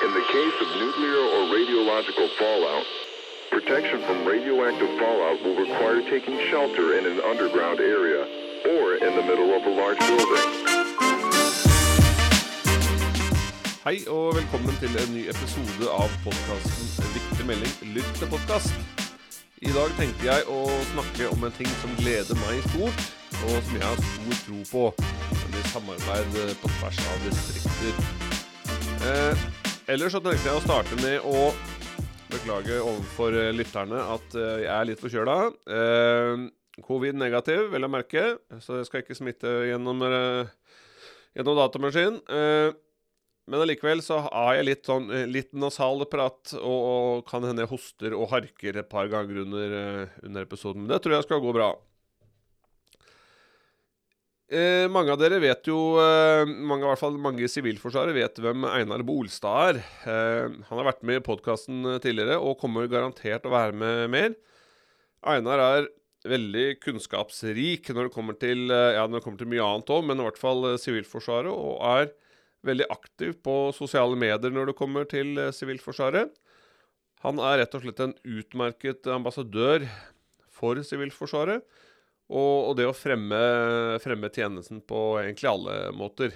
In the case of nuclear or radiological fallout, protection from radioactive fallout will require taking shelter in an underground area or in the middle of a large building. Hei og velkommen til en ny episode av podkasten Viktig melding lytt til podkast. I dag tenkte jeg å snakke om en ting som gleder meg stort, og som jeg har stor tro på, nemlig samarbeid på tvers av distrikter. Eh, ellers så tenkte jeg å starte med å beklage overfor eh, lytterne at eh, jeg er litt forkjøla. Eh, Covid-negativ, vel å merke, så jeg skal ikke smitte gjennom, gjennom datamaskin. Men allikevel så har jeg litt sånn litt nasal prat, og, og kan hende jeg hoster og harker et par ganger under, under episoden. Men det tror jeg skal gå bra. Eh, mange av dere vet jo eh, mange, i hvert fall mange i Sivilforsvaret vet hvem Einar Bolstad er. Eh, han har vært med i podkasten tidligere og kommer garantert å være med mer. Einar er veldig kunnskapsrik når det kommer til, eh, ja, det kommer til mye annet òg, men i hvert fall eh, Sivilforsvaret, og er veldig aktiv på sosiale medier når det kommer til eh, Sivilforsvaret. Han er rett og slett en utmerket ambassadør for Sivilforsvaret. Og, og det å fremme, fremme tjenesten på egentlig alle måter.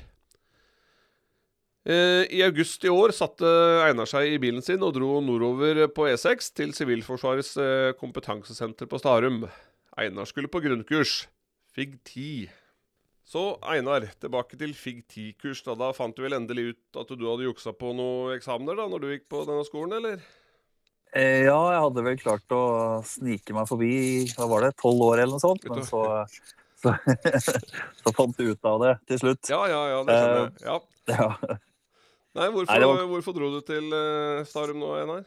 Eh, I august i år satte Einar seg i bilen sin og dro nordover på E6 til Sivilforsvarets eh, kompetansesenter på Starum. Einar skulle på grunnkurs. FIG 10. Så Einar, tilbake til FIG 10-kurs. Da, da fant du vel endelig ut at du hadde juksa på noen eksamener da når du gikk på denne skolen, eller? Eh, Ja, jeg hadde vel klart å snike meg forbi hva var det, tolv år eller noe sånt. Men så, så, så fant du ut av det til slutt. Ja, ja, ja, det skjønner jeg. Ja. Ja. Nei, hvorfor, Nei, var- hvorfor dro du til eh, Starum nå, Einar?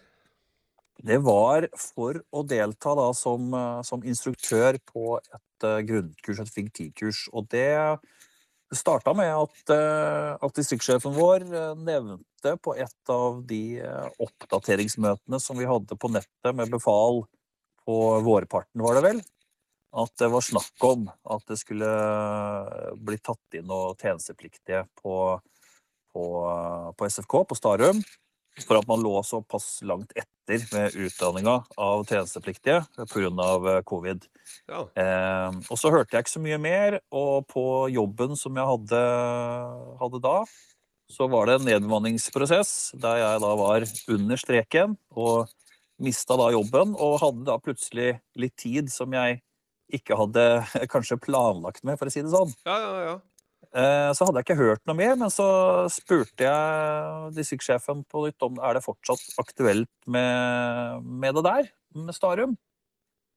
Det var for å delta da som, eh, som instruktør på et eh, grunnkurs, et FIG 10-kurs. Og det starta med at, eh, at distriktssjefen vår eh, nevnte på et av de eh, oppdateringsmøtene som vi hadde på nettet med befal på vårparten, var det vel, at det var snakk om at det skulle bli tatt inn noen tjenestepliktige på, på, på SFK, på Starum. For at man lå såpass langt etter med utdanninga av tjenestepliktige pga. covid. Ja. Eh, og så hørte jeg ikke så mye mer, og på jobben som jeg hadde, hadde da, så var det en nedbemanningsprosess der jeg da var under streken og mista da jobben, og hadde da plutselig litt tid som jeg ikke hadde kanskje planlagt med, for å si det sånn. Ja, ja, ja. Eh, Så hadde jeg ikke hørt noe mer, men så spurte jeg distriktssjefen på nytt om er det fortsatt aktuelt med, med det der, med Starum.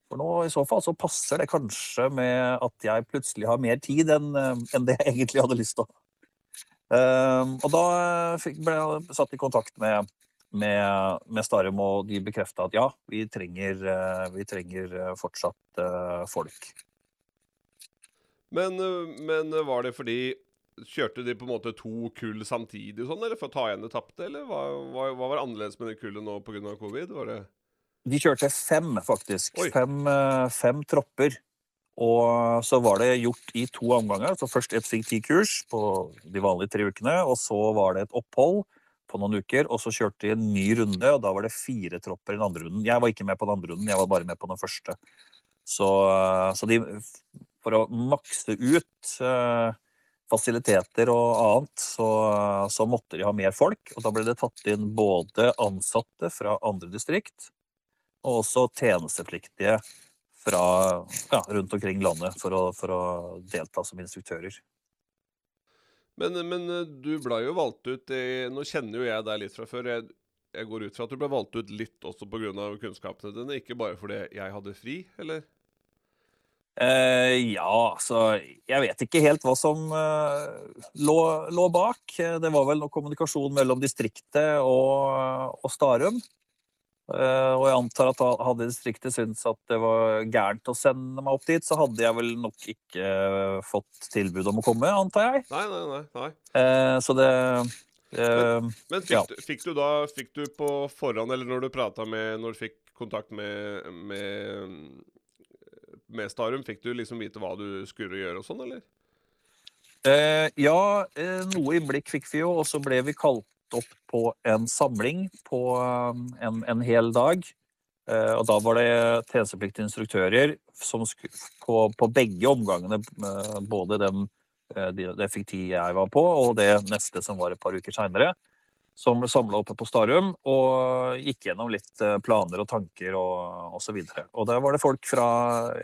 For nå i så fall så passer det kanskje med at jeg plutselig har mer tid enn eh, enn det jeg egentlig hadde lyst til. Eh, Og da fikk, ble jeg satt i kontakt med, med, med Starum, og de bekrefta at ja, vi trenger, eh, vi trenger eh, fortsatt eh, folk. Men, øh, men øh, var det fordi Kjørte de på en måte to kull samtidig sånn, eller for å ta igjen det tapte? Eller hva, hva, hva var annerledes med det kullet nå pga. covid? Var det De kjørte fem, faktisk. Fem, eh, fem tropper. Og så var det gjort i to omganger. Så først et FIG-10-kurs på de vanlige tre ukene, og så var det et opphold på noen uker, og så kjørte de en ny runde, og da var det fire tropper i den andre runden. Jeg var ikke med på den andre runden, jeg var bare med på den første. Så, eh, så de For å makse ut eh, fasiliteter og annet, så, så måtte de ha mer folk. Og da ble det tatt inn både ansatte fra andre distrikt, og også tjenestepliktige fra ja, rundt omkring landet for å, for å delta som instruktører. Men, men øh, du ble jo valgt ut i, Nå kjenner jo jeg deg litt fra før. Jeg, jeg går ut fra at du ble valgt ut litt også pga. kunnskapene dine, ikke bare fordi jeg hadde fri, eller? Eh, ja, altså Jeg vet ikke helt hva som uh, lå, lå bak. Det var vel noe kommunikasjon mellom distriktet og, og Starum. Uh, og jeg antar at hadde distriktet syntes at det var gærent å sende meg opp dit, så hadde jeg vel nok ikke fått tilbud om å komme, antar jeg. Nei, nei, nei. så det Men, Men fikk, Ja. du, fikk du da Fikk du på forhånd, eller når du prata med Når du fikk kontakt med, med med Starum, fikk du liksom vite hva du skulle gjøre og sånn, eller? Eh, ja, eh, noe innblikk fikk vi jo, og så ble vi kalt opp på en samling på um, en, en hel dag. Eh, og da var det tjenestepliktige instruktører som på, på begge omgangene, eh, både den eh, det fikk tid jeg var på, og det neste som var et par uker seinere, som ble samla oppe på Starum og gikk gjennom litt eh, planer og tanker og osv. Og, og der var det folk fra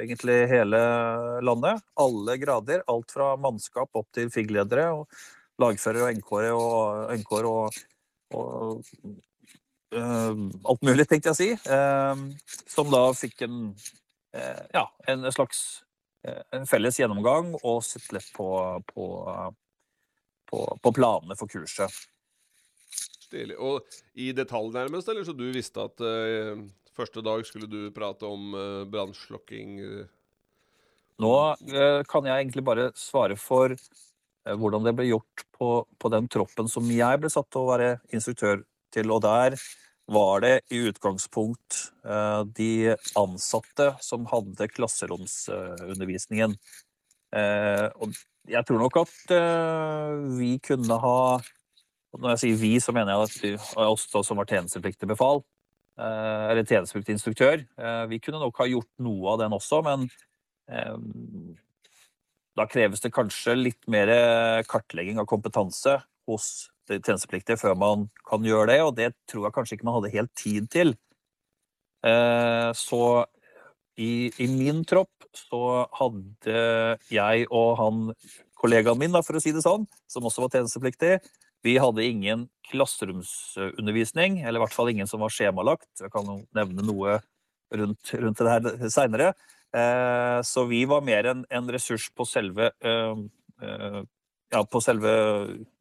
egentlig hele landet. Alle grader. Alt fra mannskap opp til FIG-ledere. og Lagførere og NK-ere og, NK og, og uh, alt mulig, tenkte jeg å si. Uh, som da fikk en, uh, ja, en slags en felles gjennomgang og sett litt på, på, på, på planene for kurset. Stilig. Og i detalj nærmest, eller så du visste at uh, første dag skulle du prate om uh, brannslokking? Uh. Nå kan jeg egentlig bare svare for hvordan det ble gjort på, på, den troppen som jeg ble satt til å være instruktør til. Og der var det i utgangspunkt de ansatte som hadde klasseromsundervisningen. Og jeg tror nok at vi kunne ha når jeg sier vi, så mener jeg at vi, oss som var tjenestepliktig befal, eh, eller tjenestepliktig instruktør, eh, vi kunne nok ha gjort noe av den også, men eh, da kreves det kanskje litt mer kartlegging av kompetanse hos tjenestepliktige før man kan gjøre det, og det tror jeg kanskje ikke man hadde helt tid til. Så i, i min tropp så hadde jeg og han kollegaen min, da, for å si det sånn, som også var tjenestepliktig, vi hadde ingen klasseromsundervisning, eller i hvert fall ingen som var skjemalagt. Jeg kan nevne noe rundt, rundt det her seinere. Eh, så vi var mer en, en ressurs på selve, eh, eh, ja, på selve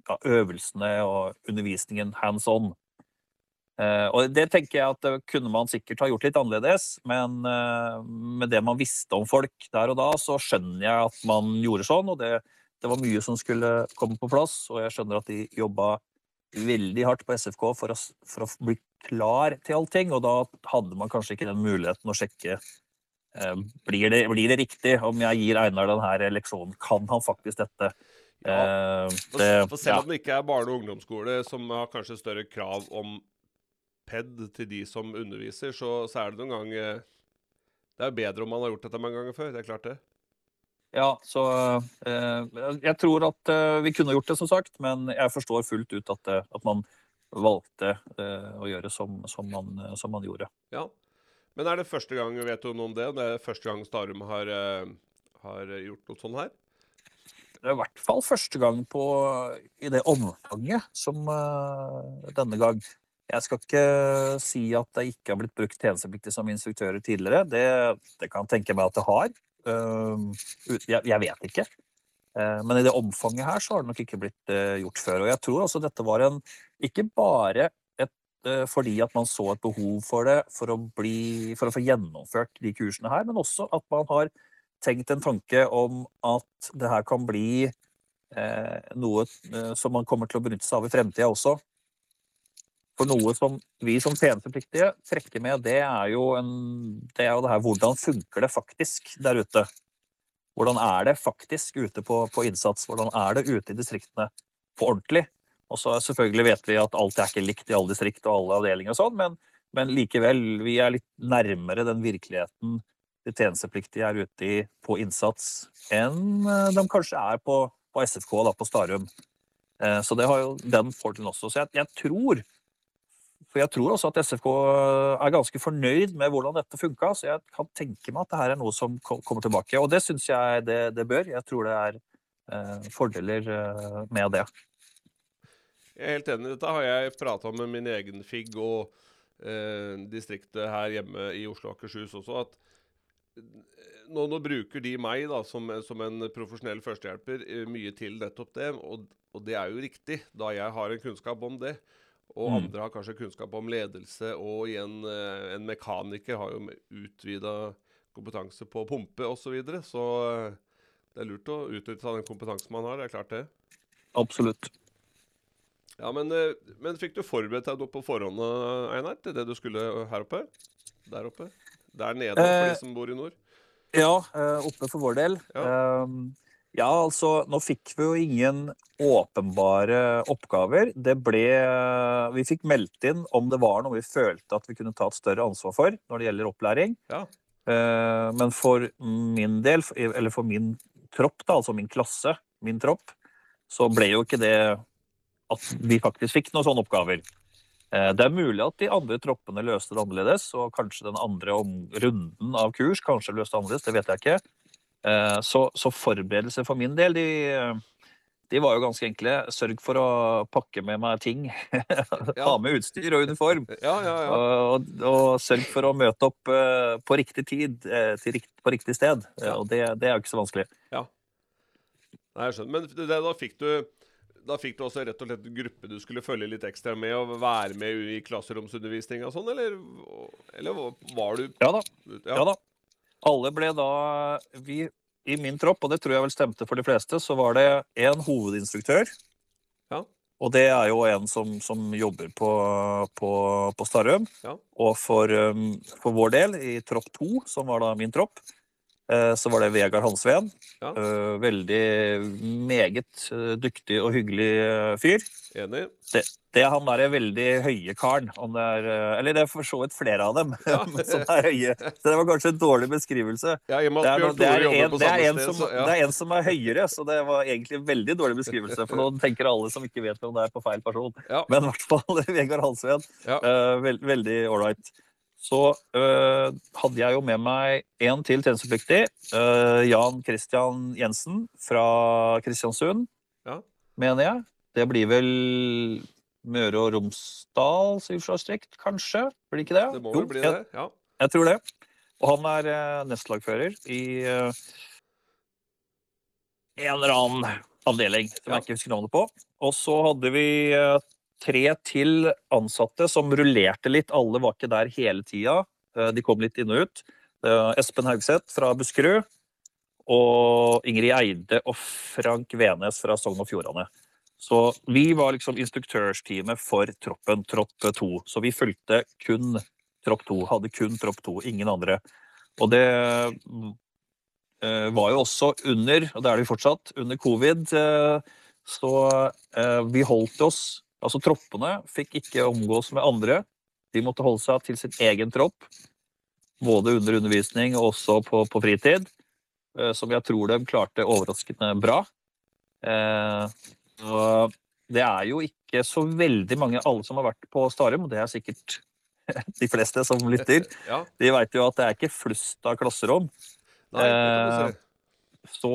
ja, øvelsene og undervisningen hands on. Eh, og det tenker jeg at kunne man sikkert ha gjort litt annerledes, men eh, med det man visste om folk der og da, så skjønner jeg at man gjorde sånn. og det det var mye som skulle komme på plass, og jeg skjønner at de jobba veldig hardt på SFK for å, for å, bli klar til allting, og da hadde man kanskje ikke den muligheten å sjekke eh, blir, det, blir, det, riktig om jeg gir Einar denne leksjonen. Kan han faktisk dette? Ja. Eh, det, for selv om det ikke er barne- og ungdomsskole som har kanskje større krav om PED til de som underviser, så, så er det noen gang Det er bedre om man har gjort dette mange ganger før. Det er klart, det. Ja, så eh, jeg tror at eh, vi kunne gjort det, som sagt, men jeg forstår fullt ut at, eh, at man valgte eh, å gjøre som, som, man, som, man, gjorde. Ja, Men er det første gang, vet du noe om det? Det er første gang Starum har, har gjort noe sånt her? Det er i hvert fall første gang på, i det omfanget som denne gang. Jeg skal ikke si at det ikke har blitt brukt tjenestepliktige som instruktører tidligere. Det, det kan jeg tenke meg at det har. Jeg vet ikke. Eh, men i det omfanget her så har det nok ikke blitt eh, gjort før. Og jeg tror altså dette var en Ikke bare et, eh, fordi at man så et behov for det for å, bli, for å få gjennomført de kursene her, men også at man har tenkt en tanke om at det her kan bli noe som man kommer til å benytte seg av i fremtida også. For noe som vi som tjenestepliktige trekker med, det er, jo en, det er jo det her hvordan funker det faktisk der ute? Hvordan er det faktisk ute på, på innsats? Hvordan er det ute i distriktene på ordentlig? Og så selvfølgelig vet vi at alt er ikke likt i alle distrikt og alle avdelinger og sånn, men, men, likevel, vi er litt nærmere den virkeligheten de tjenestepliktige er ute i på innsats, enn eh, de kanskje er på, på SFK, da, på Starum. Eh, så det har jo den fordelen også. Så jeg, jeg tror for jeg tror også at SFK er ganske fornøyd med hvordan dette funka, så jeg kan tenke meg at det her er noe som kommer tilbake. Og det syns jeg det, det, bør. Jeg tror det er eh, fordeler eh, med det. Jeg er helt enig. Dette har jeg prata med min egen FIG og eh, distriktet her hjemme i Oslo og Akershus også. at nå, nå, bruker de meg da, som, som en profesjonell førstehjelper eh, mye til nettopp det, og, og det er jo riktig, da jeg har en kunnskap om det. Og mm. andre har kanskje kunnskap om ledelse, og igjen eh, en mekaniker har jo utvida kompetanse på pumpe osv. Så, videre. så eh, det er lurt å utnytte den kompetansen man har. Det er klart, det. Absolutt. Ja, men, eh, men fikk du forberedt deg på forhånd, Einar, til det du skulle her oppe? Der oppe? Der nede, for de som bor i nord? Ja, oppe for vår del. Ja. Ja, altså, nå fikk vi jo ingen åpenbare oppgaver. Det ble Vi fikk meldt inn om det var noe vi følte at vi kunne ta et større ansvar for når det gjelder opplæring. Ja. Eh, Men for min del, eller for min tropp, da, altså min klasse, min tropp, så ble jo ikke det at vi faktisk fikk noen sånne oppgaver. Eh, Det er mulig at de andre troppene løste det annerledes, og kanskje den andre om runden av kurs kanskje løste det annerledes, det vet jeg ikke. Eh, Så, så forberedelser for min del, de, de var jo ganske enkle. Sørg for å pakke med meg ting. Ha med utstyr og uniform. Ja, ja, ja. Og, og sørg for å møte opp eh, på riktig tid eh, til rikt, på riktig sted. Ja. Og det, det er jo ikke så vanskelig. Ja. Nei, jeg skjønner. Men det, da fikk du da fikk du også rett og slett gruppe du skulle følge litt ekstra med, og være med i klasseromsundervisning og sånn, eller, eller var du Ja da. ja. Ja da. Alle ble da vi, I min tropp, og det tror jeg vel stemte for de fleste, så var det en hovedinstruktør. Ja. Og det er jo en som, som jobber på, på, på Starøm. Ja. Og for, um, for vår del, i tropp to, som var da min tropp, så var det Vegard Hansveen. Ja. Eh, veldig meget eh, dyktig og hyggelig eh, fyr. Enig? Det er han derre veldig høye karen. Det er, eh, eller det er for så vidt flere av dem Ja. som er høye. Så det var kanskje en dårlig beskrivelse. Ja, Det er, det, er en, det, er sted, som, så det er en som er høyere, så det var egentlig en veldig dårlig beskrivelse. For nå tenker alle som ikke vet om det er på feil person. Men i hvert fall Vegard Hansveen. Eh, veld, veldig ålreit. Så eh, hadde jeg jo med meg en til tjenestepliktig. eh, Jan Christian Jensen fra Kristiansund, Ja. mener jeg. Det blir vel Møre og Romsdal sivilforsvarsdistrikt, kanskje? Blir det ikke det? Det må Jo, vel bli det? Ja. jeg tror det. Og han er eh, nestlagfører i en eller annen avdeling som Ja. jeg ikke husker navnet på. Og så hadde vi tre til ansatte som rullerte litt. Alle var ikke der hele tida. Eh, de kom litt inn og ut. Eh, Espen Haugseth fra Buskerud. Og Ingrid Eide og Frank Venes fra Sogn og Fjordane. Så vi var liksom instruktørsteamet for troppen, tropp to. Så vi fulgte kun tropp to. Hadde kun tropp to, ingen andre. Og det eh, var jo også under, og det er det jo fortsatt, under covid. så vi holdt oss Altså troppene fikk ikke omgås med andre. De måtte holde seg til sin egen tropp. Både under undervisning og også på, på fritid. eh, som jeg tror de klarte overraskende bra. Eh, og det er jo ikke så veldig mange, alle som har vært på Starum, og det er sikkert de fleste som lytter, de veit jo at det er ikke flust av klasserom. Nei, si. Så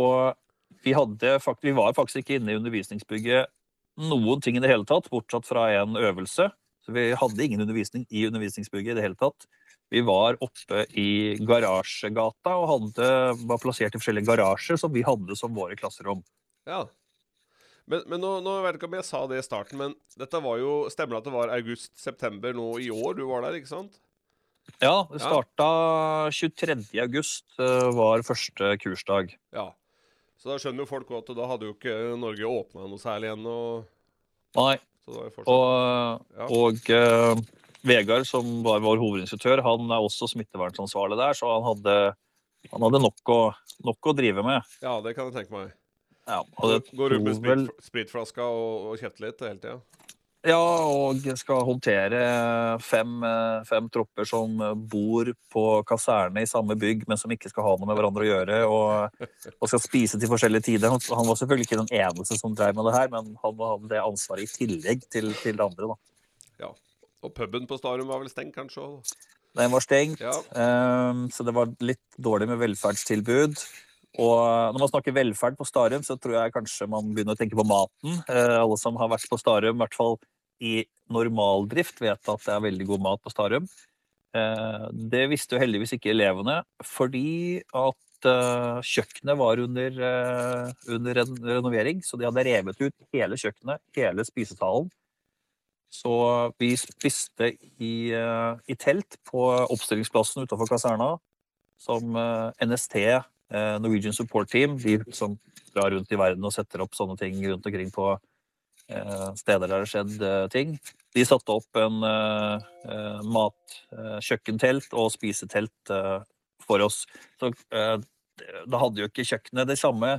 vi, hadde, vi var faktisk ikke inne i undervisningsbygget noen ting i det hele tatt, bortsett fra en øvelse. Så vi hadde ingen undervisning i undervisningsbygget i det hele tatt. Vi var oppe i garasjegata og hadde, var plassert i forskjellige garasjer som vi hadde som våre klasserom. Ja. Men, men nå, nå vet jeg ikke om jeg sa det i starten, men dette var jo Stemmer det at det var august-september nå i år du var der, ikke sant? Ja, det Ja. starta 23. august, eh, var første kursdag. Ja. Så da skjønner jo folk at da hadde jo ikke Norge åpna noe særlig ennå. Nei, fortsatt Og, Ja. og uh, Vegard, som var vår hovedinstruktør, han er også smittevernsansvarlig der, så han hadde, han hadde nok, å, nok å drive med. Ja, det kan jeg tenke meg. Ja, og det Gå rundt med sprit, spritflaska og, og kjefte litt hele tida. Ja, og skal håndtere fem, fem tropper som bor på kaserne i samme bygg, men som ikke skal ha noe med hverandre å gjøre, og, og skal spise til forskjellige tider. Han, han var selvfølgelig ikke den eneste som drev med det her, men han hadde det ansvaret i tillegg til, til det andre. da. Og puben på Starum var vel stengt, kanskje? Den var stengt, Ja. um, så det var litt dårlig med velferdstilbud. Og når man snakker velferd på Starum, så tror jeg kanskje man begynner å tenke på maten. Eh, alle som har vært på Starum, i hvert fall i normaldrift, vet at det er veldig god mat på Starum. Eh, det visste jo heldigvis ikke elevene, fordi at eh, kjøkkenet var under, under renovering. Så de hadde revet ut hele kjøkkenet, hele spisesalen. Så vi spiste i, i telt på oppstillingsplassen utenfor kaserna, som NST, Norwegian Support Team, de som drar rundt i verden og setter opp sånne ting rundt omkring på eh, steder der det har skjedd eh, ting. De satte opp en eh, eh, mat, eh, kjøkkentelt og spisetelt eh, for oss. Så eh, da hadde jo ikke kjøkkenet de samme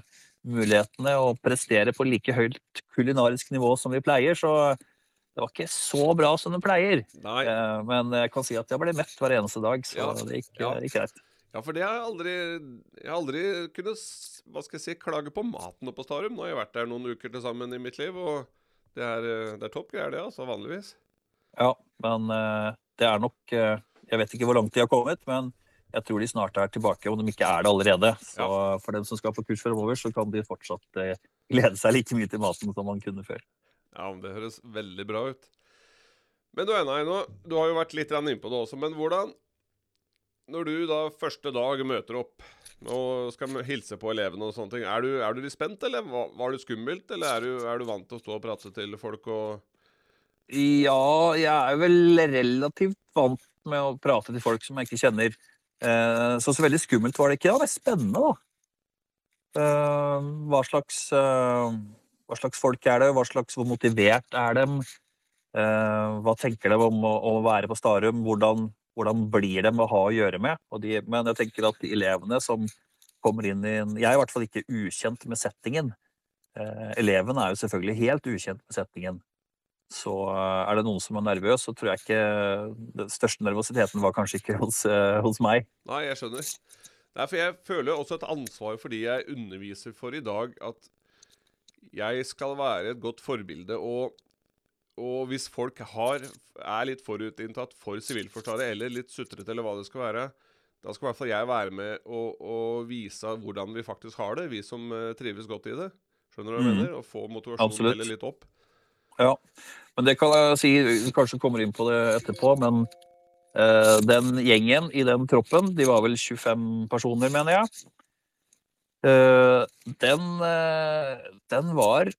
mulighetene å prestere på like høyt kulinarisk nivå som vi pleier, så det var ikke så bra som det pleier. Nei. Eh, Men jeg kan si at jeg ble mett hver eneste dag, så Ja, det gikk, ja. gikk greit. Ja, for det har jeg aldri Jeg har aldri kunnet hva skal jeg si, klage på maten oppe på Starum. Nå har jeg vært der noen uker til sammen i mitt liv, og det er, eh, det er topp greier, det, altså, vanligvis. Ja, men eh, det er nok eh, Jeg vet ikke hvor langt de har kommet, men jeg tror de snart er tilbake, om de ikke er det allerede. Så for dem som skal på kurs fremover, så kan de fortsatt glede seg like mye til maten som man kunne før. Ja, men det høres veldig bra ut. Men du Einar, du har jo vært litt inne innpå det også, men hvordan Når du da første dag møter opp og skal hilse på elevene og sånne ting, er du, er du litt spent, eller var, du skummelt, eller er du, er du vant til å stå og prate til folk og Ja, jeg er vel relativt vant med å prate til folk som jeg ikke kjenner. Eh, Så så veldig skummelt var det ikke. Ja, det er spennende, da. Eh, Hva slags, eh, hva slags folk er det? Hva slags, hvor motivert er dem? Hva tenker de om å, å være på Starum? Hvordan, hvordan blir de å ha å gjøre med? De, men jeg tenker at de elevene som kommer inn i en Jeg er i hvert fall ikke ukjent med settingen. Eh, eleven er jo selvfølgelig helt ukjent med settingen. Så eh, er det noen som er nervøs, så tror jeg ikke Den største nervøsiteten var kanskje ikke hos, eh, hos meg. Nei, jeg skjønner. Nei, for jeg føler også et ansvar for de jeg underviser for i dag, at jeg skal være et godt forbilde. Og, og hvis folk har, er litt forutinntatt for Sivilforsvaret, eller litt sutrete, eller hva det skal være, da skal i hvert fall jeg være med og, og vise hvordan vi faktisk har det, vi som eh, trives godt i det. Skjønner du hva jeg mm. mener? Og få motivasjonen litt opp. Ja, men det kan jeg si, vi kanskje kommer inn på det etterpå, men uh, den gjengen i den troppen, de var vel 25 personer, mener jeg. Uh, den, uh, den var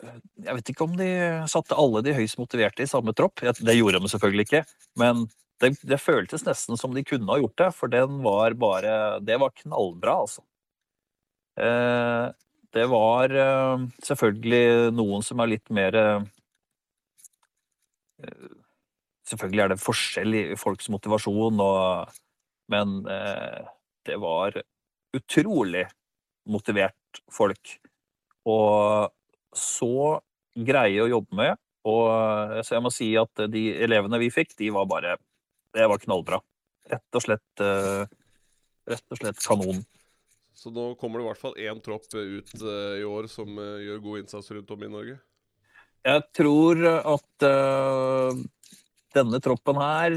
Jeg vet ikke om de satte alle de høyst motiverte i samme tropp. Det gjorde de selvfølgelig ikke, men det, det føltes nesten som de kunne ha gjort det, for den var bare Det var knallbra, altså. Eh, det var eh, selvfølgelig noen som er litt mer eh, Selvfølgelig er det forskjell i folks motivasjon, og, men det var utrolig motivert folk. Og så greie å jobbe med. Og så jeg må si at de elevene vi fikk, de var bare Det var knallbra. Rett og slett eh, Rett og slett kanon. Så nå kommer det i hvert fall én tropp eh, ut eh, i år som eh, gjør god innsats rundt om i Norge. Jeg tror at denne troppen her,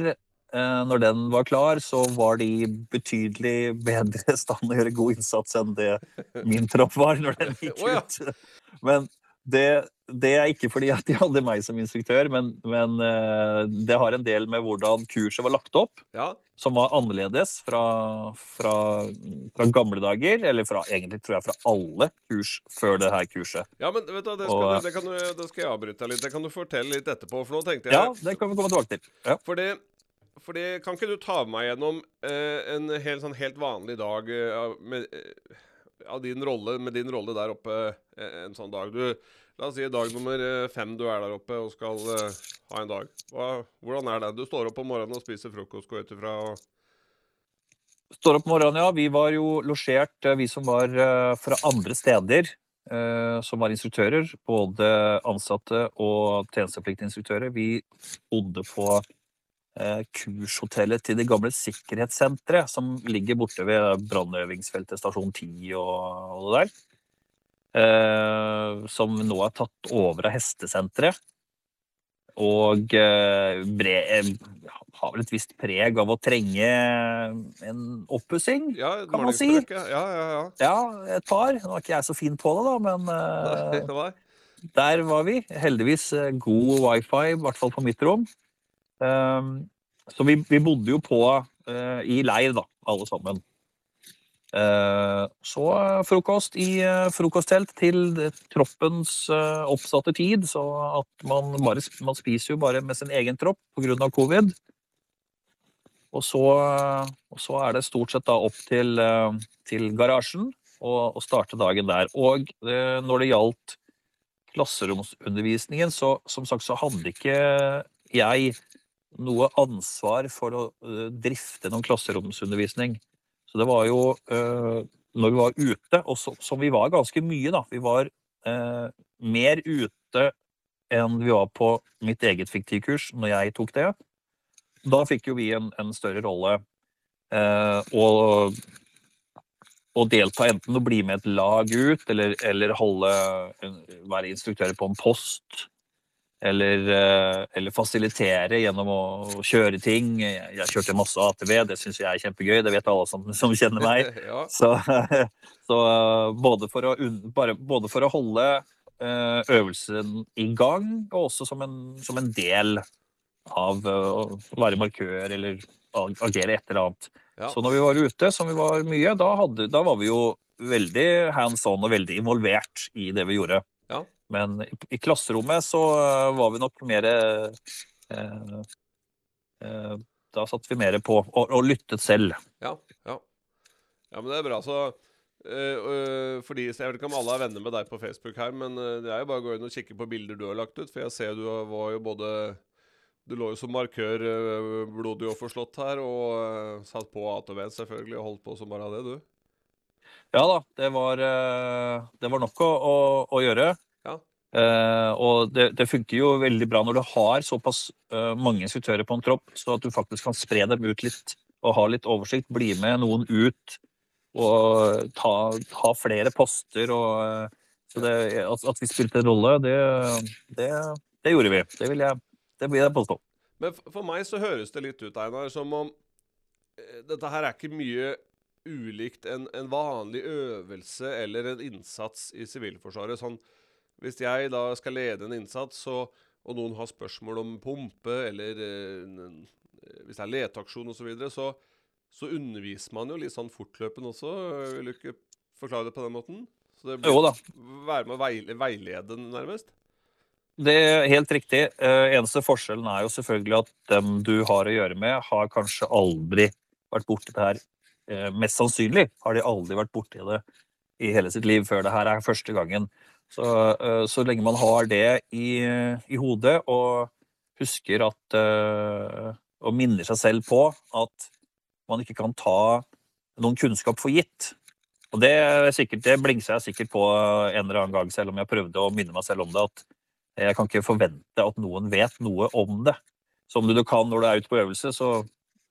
når den var klar, så var de betydelig bedre i stand å gjøre god innsats enn det min tropp var når den gikk ut. Men det, det er ikke fordi at de hadde meg som instruktør, men, men øh, det har en del med hvordan kurset var lagt opp, Ja, som var annerledes fra, fra, fra gamle dager, eller fra, egentlig tror jeg fra alle kurs før det her kurset. Ja, men vet du, det skal, Og- du- det kan du, da skal jeg avbryte deg litt. Det kan du fortelle litt etterpå. For nå tenkte jeg Ja, det kan vi komme tilbake til. Ja. Fordi, fordi Kan ikke du ta meg gjennom eh, en helt, sånn, helt vanlig dag eh, med, eh, av din rolle, med din rolle der oppe eh, en sånn dag? Du, la oss si dag nummer eh, fem du er der oppe og skal uh, ha en dag. Hva, hvordan er det? Du står opp om morgenen og spiser frokost, går ut ifra Står opp om morgenen, ja. Vi var jo losjert, vi som var uh, fra andre steder, Uh, som var instruktører. Både ansatte og tjenestepliktige instruktører. Vi bodde på kurshotellet til det gamle sikkerhetssenteret, som ligger borte ved brannøvingsfeltet stasjon 10 og, det der. Eh, som nå er tatt over av hestesenteret. Og eh, bre, eh, har vel et visst preg av å trenge en oppussing. Ja, Kan man si. Ja, ja, ja. et par. Nå er ikke jeg så fin på det, da, men Nei, det var. der var vi. Heldigvis eh, god wifi, i hvert fall på mitt rom. Um, så vi, vi bodde jo på eh, i leir, da, alle sammen. Eh, så frokost i eh, frokosttelt til troppens oppsatte tid, så at man bare man spiser jo bare med sin egen tropp pga. covid. Og så, og så er det stort sett da opp til, til garasjen og, og starte dagen der. Og når det gjaldt klasseromsundervisningen, så som sagt så hadde ikke jeg noe ansvar for å eh, drifte noen klasseromsundervisning. Så det var jo eh, når vi var ute, og som vi var ganske mye, da. Vi var eh, mer ute enn vi var på mitt eget fiktivkurs når jeg tok det. Da fikk jo vi en, en større rolle. Og å delta enten å bli med et lag ut, eller, eller holde, være instruktører på en post. Eller, eh, eller fasilitere gjennom å kjøre ting. Jeg kjørte masse ATV, det syns jeg er kjempegøy. Det vet alle som, som kjenner meg. ja. Så, så både, for å, bare, både for å holde eh, øvelsen i gang, og også som en, som en del av eh, å være markør eller agere et eller annet. Ja. Så når vi var ute, som vi var mye, da, hadde, da var vi jo veldig hands on og veldig involvert i det vi gjorde. Men i, i klasserommet så eh, var vi nok mer eh, eh, Da satt vi mer på og, og lyttet selv. Ja, ja. ja, men det er bra. Så øh, fordi, Jeg vet ikke om alle er venner med deg på Facebook her, men det er jo bare å gå inn og kikke på bilder du har lagt ut. For jeg ser du var jo både Du lå jo som markør blodig og forslått her, og satt på ATV selvfølgelig, og holdt på som bare det, du. Ja da, det var, det var nok å, å, å gjøre. Eh, og det, det funker jo veldig bra når du har såpass eh, mange instruktører på en tropp, så at du faktisk kan spre dem ut litt og ha litt oversikt. Bli med noen ut og ta, ta flere poster. Og, eh, så det, at, at vi spilte en rolle, det, det, det gjorde vi. Det vil jeg, det vil jeg påstå. Men for meg så høres det litt ut, Einar, som om dette her er ikke mye ulikt en, en vanlig øvelse eller en innsats i Sivilforsvaret. Sånn, hvis jeg da skal lede en innsats, så, og noen har spørsmål om pumpe, eller eh, eh, hvis det er leteaksjon osv., så, videre, så så underviser man jo litt sånn fortløpende også. Vil du ikke forklare det på den måten? Så det Jo blir da, være med å veile, veilede, nærmest? Det er helt riktig. Eh, eneste forskjellen er jo selvfølgelig at dem du har å gjøre med, har kanskje aldri vært borti det her. Mest sannsynlig har de aldri vært borti det i hele sitt liv før det her er første gangen. Så, eh, så lenge man har det i, i hodet og husker at eh, Og minner seg selv på at man ikke kan ta noen kunnskap for gitt. Og det, er sikkert, det blingser jeg sikkert på en eller annen gang, selv om jeg prøvde å minne meg selv om det. at jeg kan ikke forvente at noen vet noe om det. Som om du kan når du er ute på øvelse, så,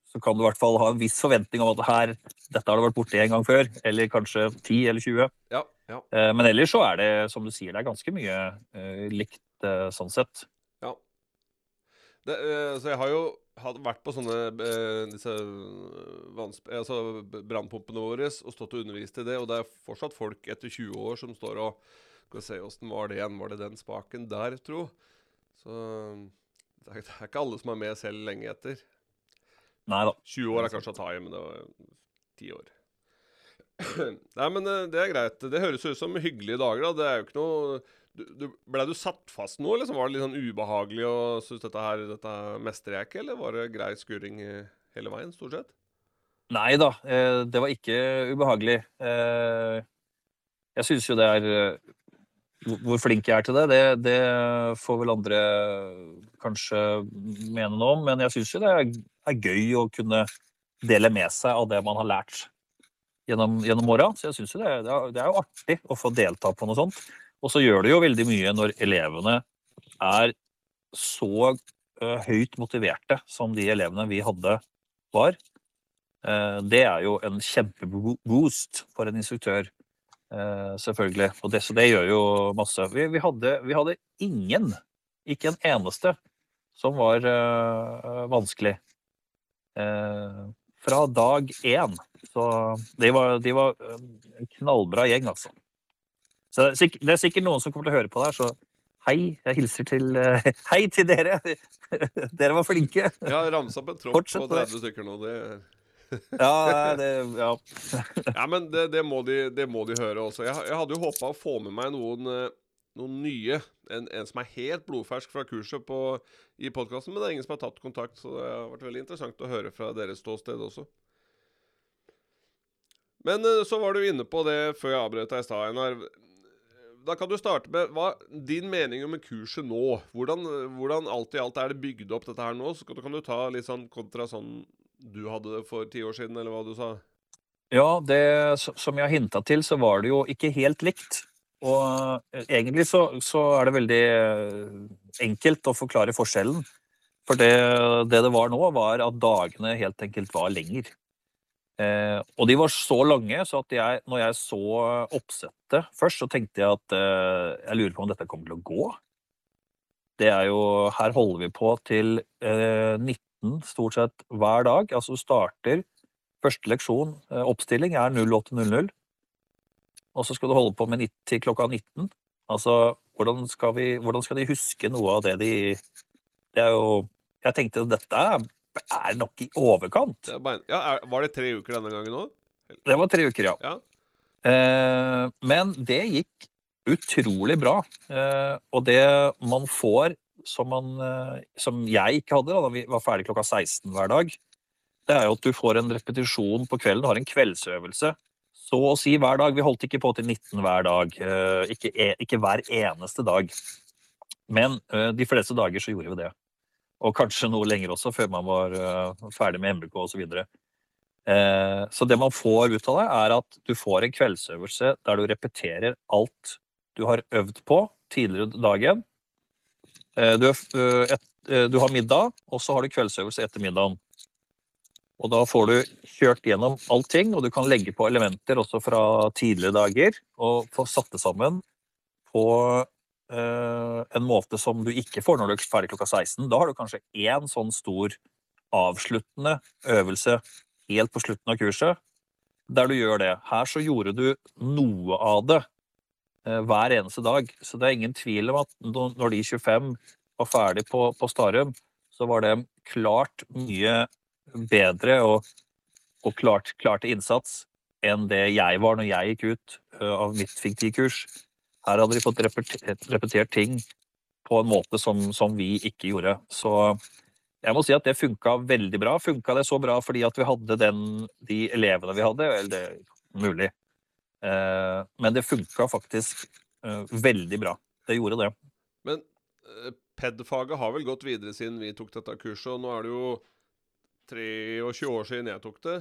så kan du i hvert fall ha en viss forventning om at her, dette har du vært borti en gang før. Eller kanskje 10 eller 20. Ja. Ja. Eh, Men ellers så er det, som du sier, det er ganske mye uh, likt uh, sånn sett. Ja. Det, uh, så jeg har jo hadde vært på sånne disse altså brannpumpene våre og stått og undervist i det, og det er fortsatt folk etter 20 år som står og Skal vi se åssen var det igjen? Var det den spaken der, tro? Så det er, det er ikke alle som er med selv lenge etter. Nei da. 20 år er kanskje å ta i, men det var 10 år. Nei, men eh, det er greit. Det høres ut som hyggelige dager, da. Det er jo ikke noe du, du, Ble du satt fast nå, så var det litt sånn ubehagelig og syntes dette her dette mestrer jeg ikke, eller var det grei skurring eh, hele veien, stort sett? Nei da, eh, det var ikke ubehagelig. Eh, Jeg syns jo det er hvor- flink jeg er til det, det, det får vel andre kanskje mene noe om. Men jeg syns jo det er gøy å kunne dele med seg av det man har lært gjennom, gjennom åra. Så jeg syns jo det, det, er, jo artig å få delta på noe sånt. Og så gjør det jo veldig mye når elevene er så eh, høyt motiverte som de elevene vi hadde var. Eh, det er jo en kjempeboost for en instruktør, eh, selvfølgelig. Og det, så det gjør jo masse. Vi, vi, hadde, vi hadde ingen, ikke en eneste, som var vanskelig. Fra dag én. Så de var, de var eh, en knallbra gjeng, altså. Så det er, sikkert, det er sikkert noen som kommer til å høre på det så hei. Jeg hilser til eh, Hei til dere! dere var flinke. Har ramsa opp en tropp Fortsett på 30 stykker nå. Det, Ja, det, ja. ja, men det, det, må de, det må de høre også. Jeg, jeg hadde jo håpa å få med meg noen, eh, noen nye. En, en som er helt blodfersk fra kurset på, i podkasten, men det er ingen som har tatt kontakt. Så det har vært veldig interessant å høre fra deres ståsted også. Men eh, så var du inne på det før jeg avbrøt deg i stad, Einar. Da kan du starte med hva din mening om kurset nå. Hvordan, hvordan alt i alt er det bygd opp dette her nå? Så kan du, ta litt sånn kontra sånn du hadde det for ti år siden, eller hva du sa? Ja, det, som jeg hinta til, så var det jo ikke helt likt. Og eh, egentlig så, så er det veldig eh, enkelt å forklare forskjellen. For det, det det var nå, var at dagene helt enkelt var lenger. Eh, og de var så lange, så at jeg, når jeg så oppsettet først, så tenkte jeg at eh, jeg lurer på om dette kommer til å gå. Det er jo Her holder vi på til eh, 19 stort sett hver dag. Altså starter Første leksjon, eh, oppstilling, er 08.00. Og så skal du holde på med 90 til klokka 19. Altså, hvordan skal, vi, hvordan skal de huske noe av det de Det er jo Jeg tenkte at dette er nok i overkant. Er. Ja, Var det tre uker denne gangen òg? Det var tre uker, ja. Ja. Eh, men det gikk utrolig bra. Eh, og det man får som, man, eh, som jeg ikke hadde da, da vi var ferdig klokka 16 hver dag, det er jo at du får en repetisjon på kvelden. Du har en kveldsøvelse. Så å si hver dag. Vi holdt ikke på til 19 hver dag. eh, ikke, e- ikke hver eneste dag. Men eh, de fleste dager så gjorde vi det. Og kanskje noe lenger også, før man var eh, ferdig med MBK osv. Så, videre. Eh, så det man får ut av det, er at du får en kveldsøvelse der du repeterer alt du har øvd på tidligere dagen. Eh, du, et, du har middag, og så har du kveldsøvelse etter middagen. Og da får du kjørt gjennom allting, og du kan legge på elementer også fra tidligere dager, og få satt det sammen på en måte som du ikke får når du er ferdig klokka 16. Da har du kanskje én sånn stor avsluttende øvelse helt på slutten av kurset, der du gjør det. Her så gjorde du noe av det eh, hver eneste dag. Så det er ingen tvil om at når de 25 var ferdig på, på Starum, så var det klart mye bedre og, og klart, klarte innsats enn det jeg var når jeg gikk ut eh, av mitt fiktivkurs. Her hadde de fått repetert, repetert ting på en måte som, som vi ikke gjorde. Så jeg må si at det funka veldig bra. Funka det så bra fordi at vi hadde den, de elevene vi hadde? Eller det er mulig. Eh, men det funka faktisk eh, veldig bra. Det gjorde det. Men eh, PED-faget har vel gått videre siden vi tok dette kurset, og nå er det jo 23 år siden jeg tok det.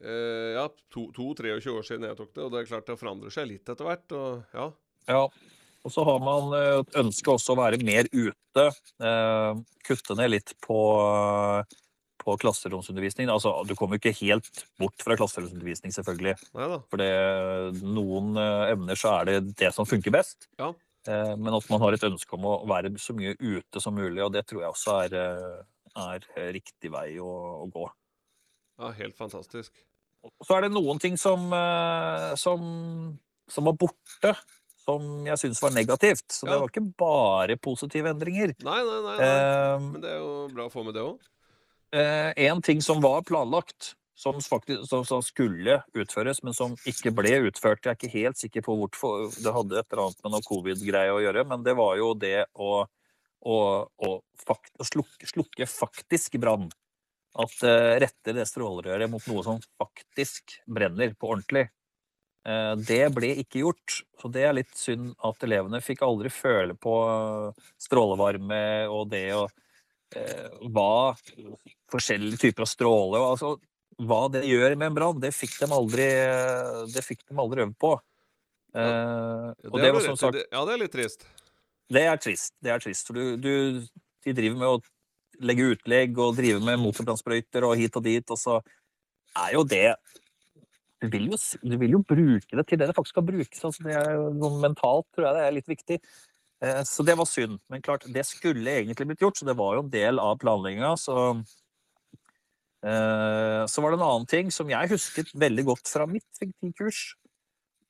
Eh, ja, 22-23 år siden jeg tok det, og det er klart det forandrer seg litt etter hvert. Og ja, Ja. Og så har man eh, et ønske også å være mer ute. Uh, kutte ned litt på, på klasseromsundervisning. Altså, du kommer jo ikke helt bort fra klasseromsundervisning, selvfølgelig. For det, noen eh, emner så er det det som funker best. Ja. Eh, Men at man har et ønske om å være så mye ute som mulig, og det tror jeg også er, eh, er riktig vei å, å gå. Ja, helt fantastisk. Så er det noen ting som, eh, som, som var borte, som jeg syns var negativt. Så det var ikke bare positive endringer. Nei, nei, nei. nei. Eh, Men det er jo bra å få med det òg. Én en ting som var planlagt, som, faktisk, som, som skulle utføres, men som ikke ble utført. Jeg er ikke helt sikker på hvorfor. Det hadde et eller annet med noe covid-greie å gjøre, men det var jo det å, å, å, fakt, å slukke, slukke faktisk brann. At eh, rette det strålerøret mot noe som faktisk brenner på ordentlig. Eh, det ble ikke gjort, så det er litt synd at elevene fikk aldri føle på strålevarme og det eh, hva forskjellige typer av stråle og altså, Hva det gjør med en brann, det fikk de aldri det fikk de aldri øvd på. Eh, og Det det var som sagt Ja, det er litt trist. det er trist. Det er trist. For du, du, de driver med å legge utlegg og drive med motorbrannsprøyter og hit og dit, og så er jo det du vil jo, du vil jo bruke det til det det faktisk skal brukes. Altså det er jo mentalt tror jeg det er litt viktig. Eh, Så det var synd. Men klart, det skulle egentlig blitt gjort, så det var jo en del av planlegginga. Så, eh, så var det en annen ting som jeg husket veldig godt fra mitt fiktivkurs.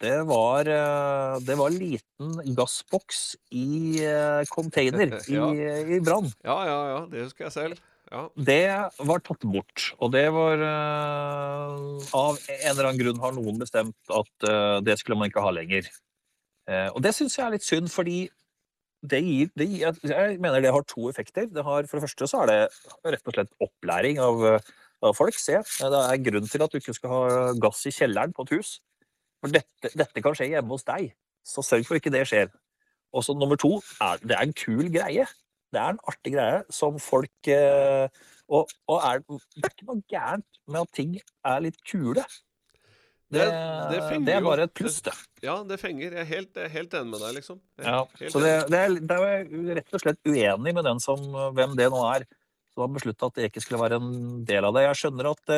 Det var, eh, det var liten gassboks i eh, container i, Ja. i brann. Ja, ja, ja. Det husker jeg selv. Ja. Det var tatt bort, og det var eh, Av en eller annen grunn har noen bestemt at det skulle man ikke ha lenger. Og det syns jeg er litt synd, fordi det gir, det gir Jeg mener det har to effekter. Det har, for det første så er det rett og slett opplæring av, av folk. Se, det er grunn til at du ikke skal ha gass i kjelleren på et hus. For dette, dette kan skje hjemme hos deg, så sørg for ikke det skjer. Og så nummer to, er, det er en kul greie. Det er en artig greie som folk eh, Og, og er, det er ikke noe gærent med at ting er litt kule. Det, Det- det det er bare et pluss, det. Ja, det fenger. Jeg er helt, jeg er helt enig med deg, liksom. Ja, så det, det, er, det er jeg rett og slett uenig med den som, hvem det nå er, som har beslutta at det ikke skulle være en del av det. Jeg skjønner at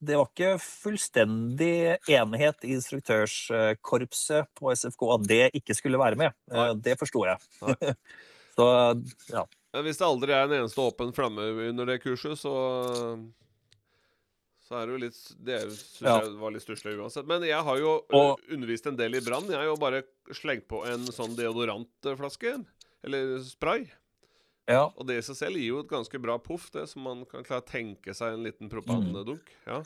det, var ikke fullstendig enighet i instruktørkorpset på SFK at det ikke skulle være med. Eh, Nei. Det forsto jeg. Så ja. Men hvis det aldri er en eneste åpen flamme under det kurset, så så er det jo litt Det syns Ja. jeg var litt stusslig uansett. Men jeg har jo Og- undervist en del i brann. Jeg har jo bare slengt på en sånn deodorantflaske. Eller spray. Ja. Og det i seg selv gir jo et ganske bra poff, det, som man kan klare å tenke seg en liten propandunk. Ja.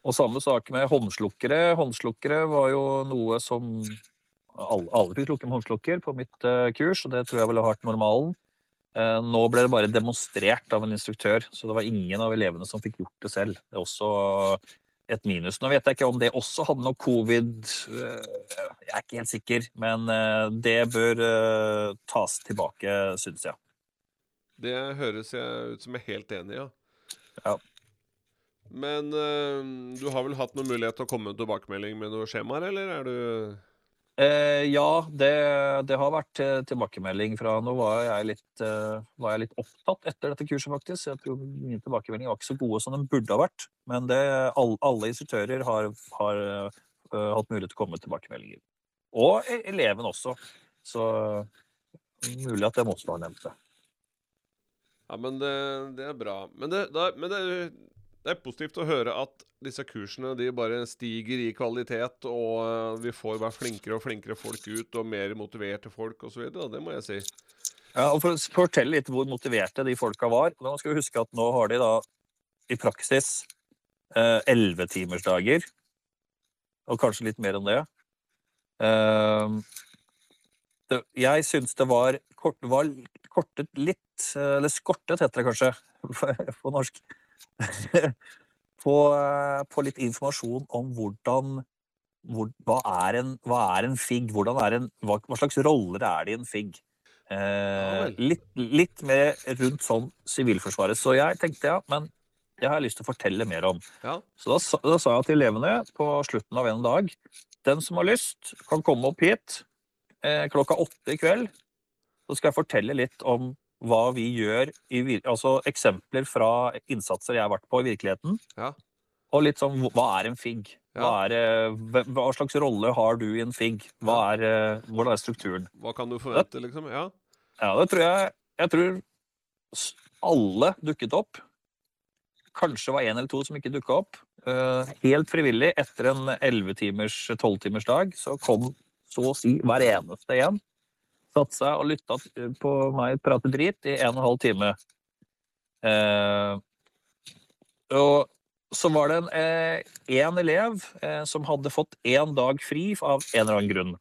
Og samme sak med håndslukkere. Håndslukkere var jo noe som alle, alle fikk slukke med håndslukker på mitt uh, kurs, og det tror jeg ville vært normalen. Uh, nå ble det bare demonstrert av en instruktør, så det var ingen av elevene som fikk gjort det selv. Det er også et minus. Nå vet jeg ikke om det også hadde noe covid eh, Jeg er ikke helt sikker, men det bør tas tilbake, syns jeg. Det høres jeg ut som jeg er helt enig i, ja. Ja. Men ø, du har vel hatt noen mulighet til å komme med en tilbakemelding med noen skjemaer, eller er du Eh, ja, det, det har vært eh, tilbakemelding fra Nå var jeg litt, eh, var jeg litt opptatt etter dette kurset, faktisk. Jeg tror mine tilbakemeldinger var ikke så gode som de burde ha vært. Men det, all, alle instruktører har, har eh, hatt mulighet til å komme med tilbakemeldinger. Og eleven også. Så mulig at det er motstanderen nevnt det. Ja, men det, det er bra. Men, det, da, men det, det er positivt å høre at disse kursene de bare stiger i kvalitet, og øh, vi får være flinkere og flinkere folk ut, og mer motiverte folk osv. Det må jeg si. Ja, og For å fortelle litt hvor motiverte de folka var Nå skal vi huske at nå har de da i praksis ellevetimersdager. og kanskje litt mer enn det. Eh, det jeg syns det var, kort, var kortet litt eh, Eller skortet, heter det kanskje på norsk. på, eh, på litt informasjon om hvordan hvor, hva, er en, hva er en FIG? Er en, hva, hva slags roller er det i en FIG? Eh, litt, litt mer rundt sånn Sivilforsvaret. Så jeg tenkte ja, men det har jeg lyst til å fortelle mer om. Ja. Så da, da sa jeg til elevene på slutten av en dag den som har lyst, kan komme opp hit eh, klokka åtte i kveld. Så skal jeg fortelle litt om hva vi gjør, i, altså eksempler fra innsatser jeg har vært på i virkeligheten. Ja. Og litt sånn hva er en FIG? Hva, er, eh, hva slags rolle har du i en FIG? Hva er, eh, hvordan er strukturen? Hva kan du forvente, liksom? Ja. Ja, det tror jeg Jeg tror alle dukket opp. Kanskje var en eller to som ikke dukka opp. Eh, helt frivillig, etter en 11-timers, 12-timers dag, så kom så å si hver eneste en. Satte seg og lytta på meg prate drit i en og en halv time. Eh, og så var det en, eh, elev eh, som hadde fått én dag fri av en eller annen grunn.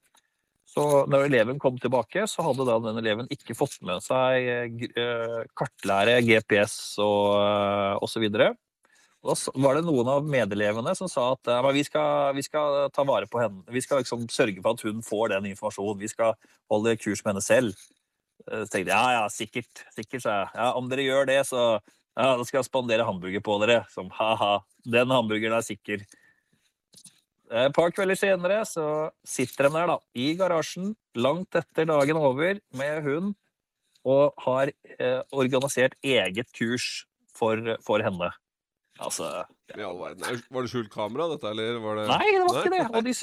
Så når eleven kom tilbake, så hadde da den eleven ikke fått med seg eh, eh, kartlære, GPS og, osv. og så videre. Og var det noen av medelevene som sa at vi, skal, vi skal ta vare på henne. Vi skal liksom sørge for at hun får den informasjonen. Vi skal holde kurs med henne selv. Eh, Så tenkte jeg ja, ja, sikkert. Sikkert, sa jeg. Ja, om dere gjør det, så ja, da skal jeg spandere hamburger på dere. Som ha-ha, den hamburgeren er sikker. Eh, Et par kvelder senere så sitter de der da, i garasjen langt etter dagen over med hund og har eh, organisert eget kurs for, for henne. Altså. Er- Var det skjult kamera, dette, eller var det Nei, det var ikke det! Og de,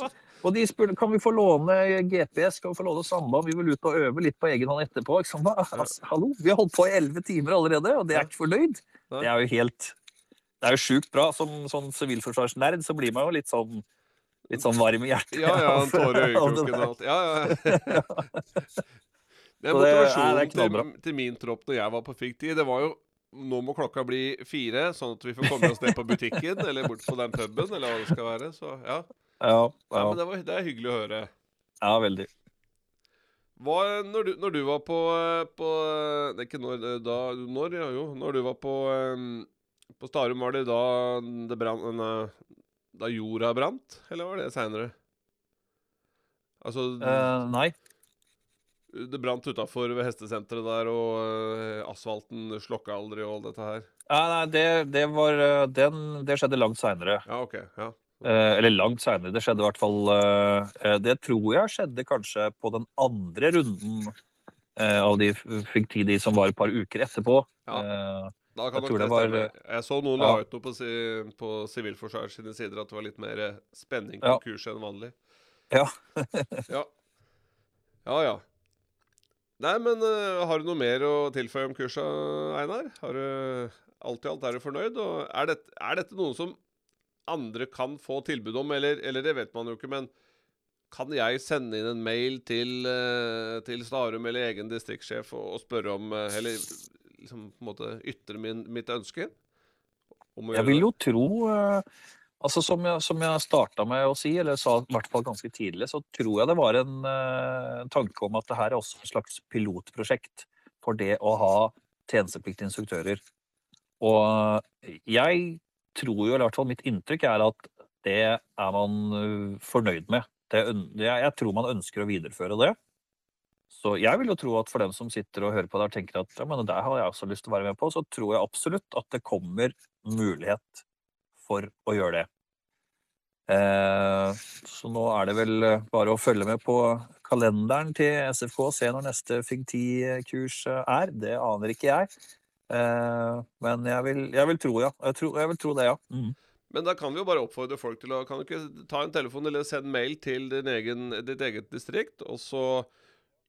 og de spurte kan vi få låne GPS, kan vi få låne samband, vi vil ut og øve litt på egen hånd etterpå. Ikke sant? Altså, hallo, vi har holdt på i elleve timer allerede, og det er ikke fornøyd. Det er jo helt Det er jo sjukt bra. Som sånn sivilforsvarsnerd så blir man jo litt sånn Litt sånn varm i hjertet. Ja, ja, en tåre i øyekroken og alt. Ja, ja. Det er motivasjonen til, til min tropp når jeg var på FIG-tid. Det var jo nå må klokka bli fire, sånn at vi får komme oss ned på butikken eller bort på den puben, eller hva det skal være. Så ja. Ja, ja ja, men det, var, det er hyggelig å høre. ja, veldig. Hva, når, du, når du var på, på Det er ikke når, da Når, ja jo. Når du var på På Starum, var det da det brann, Da jorda brant? Eller var det seinere? Altså uh, nei. Det brant utafor hestesenteret der, og eh, asfalten slokka aldri og alt dette her. Ja, nei, det, det var eh, den, Det skjedde langt seinere. Ja, OK. Ja. Eh, eller langt seinere. Det skjedde i hvert fall eh, eh, Det tror jeg skjedde kanskje på den andre runden eh, av de fikk tid de som var et par uker etterpå. Ja. Eh, Da kan Jeg nok det stemme. Jeg så noen la ut noe på, si- på Sivilforsvaret sine sider at det var litt mer spenning på Ja. kurset enn vanlig. Ja. ja. Ja, ja. Nei, men uh, har du noe mer å tilføye om kursa, Einar? Har du Alt i alt er du fornøyd? Og er, det, er dette noe som andre kan få tilbud om, eller, eller det vet man jo ikke, men kan jeg sende inn en mail til, uh, til Starum eller egen distriktssjef og, og spørre om uh, Eller liksom på en måte ytre min, mitt ønske? Jeg vil jo tro altså Som jeg, som jeg starta med å si, eller sa i hvert fall ganske tidlig, så tror jeg det var en eh, tanke om at det her er også et slags pilotprosjekt for det å ha tjenestepliktige instruktører. Og jeg tror jo, eller i hvert fall mitt inntrykk er at det er man eh, fornøyd med. Det, jeg tror man ønsker å videreføre det. Så jeg vil jo tro at for dem som sitter og hører på det og tenker at ja, men det der har jeg også lyst til å være med på, så tror jeg absolutt at det kommer mulighet for å gjøre det. Eh, så nå er det vel eh, bare å følge med på kalenderen til SFK og se når neste FIG10-kurs er. Det aner ikke jeg. Eh, men jeg vil, jeg vil tro, ja. Jeg, tror, jeg vil tro det, ja. Mm. Men da kan vi jo bare oppfordre folk til å Kan du ikke ta en telefon eller sende mail til egen, ditt eget distrikt, og så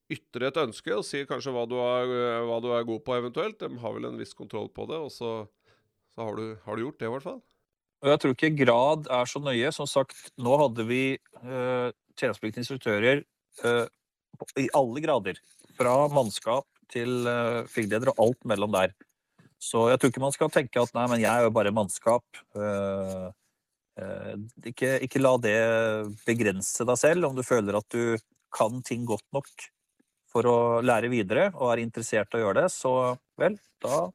ytre et ønske og si kanskje hva du, er, hva du er god på eventuelt. De har vel en viss kontroll på det, og så, så har, du, har du gjort det, i hvert fall. Og jeg tror ikke grad er så nøye. Som sagt, nå hadde vi uh, tjenestepliktige instruktører eh, i alle grader. Fra mannskap til uh, FIG-leder og alt mellom der. Så jeg tror ikke man skal tenke at nei, men jeg er jo bare mannskap. Eh, eh, ikke, ikke la det begrense deg selv om du føler at du kan ting godt nok for å lære videre og er interessert i å gjøre det, så vel, da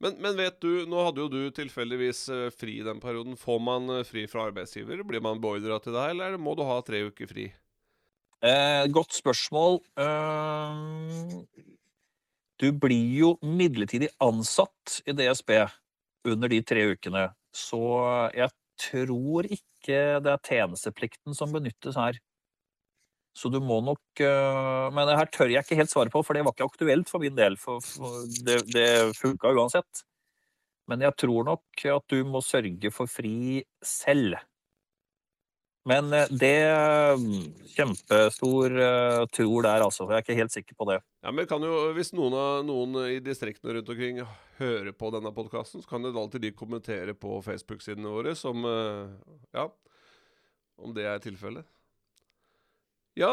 Men, men vet du, nå hadde jo du tilfeldigvis eh, fri i den perioden. Får man eh, fri fra arbeidsgiver? Blir man beordra til det, eller må du ha tre uker fri? Eh, godt spørsmål. Uh, du blir jo midlertidig ansatt i DSB under de tre ukene, så jeg tror ikke det er tjenesteplikten som benyttes her. Så du må nok eh, Men det her tør jeg ikke helt svare på, for det var ikke aktuelt for min del. For, det, det funka uansett. Men jeg tror nok at du må sørge for fri selv. Men eh, det mm, Kjempestor eh, tror der, altså. Jeg er ikke helt sikker på det. Ja, men kan jo, Hvis noen, av, noen i distriktene rundt omkring hører på denne podkasten, så kan det alltid de kommentere på Facebook-sidene våre som Ja, om det er tilfellet. Ja,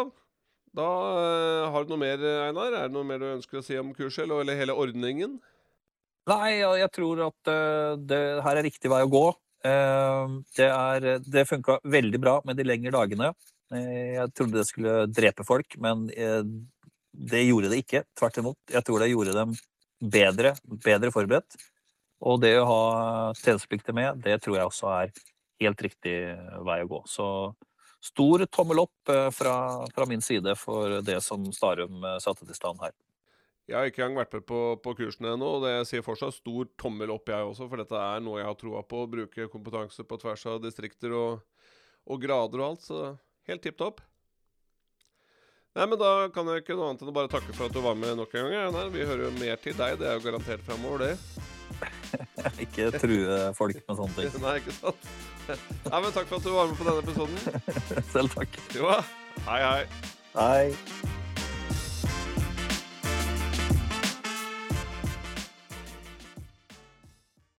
da uh, har du noe mer, Einar? Er det noe mer du ønsker å si om kurset, eller, hele ordningen? Nei, jeg tror at uh, det her er riktig vei å gå. Eh, Det, er, det funka veldig bra med de lengre dagene. Eh, Jeg trodde det skulle drepe folk, men eh, det gjorde det ikke. Tvert imot. Jeg tror det gjorde dem bedre, bedre forberedt. Og det å ha tjenesteplikter med, det tror jeg også er helt riktig vei å gå. Så stor tommel opp eh, fra, fra min side for det som Starum eh, satte til stand her. Jeg har ikke engang vært med på, på kursene ennå, og det sier fortsatt stor tommel opp, jeg også, for dette er noe jeg har troa på. Å bruke kompetanse på tvers av distrikter og, og grader og alt, så helt tipp topp. Nei, men da kan jeg ikke noe annet enn å bare takke for at du var med nok en gang. Einar. Vi hører jo mer til deg, det er jo garantert framover, det. Ikke true folk med sånne ting. Nei, ikke sant? Nei, men takk for at du var med på denne episoden. Selv takk. Jo. Hei, hei. Hei.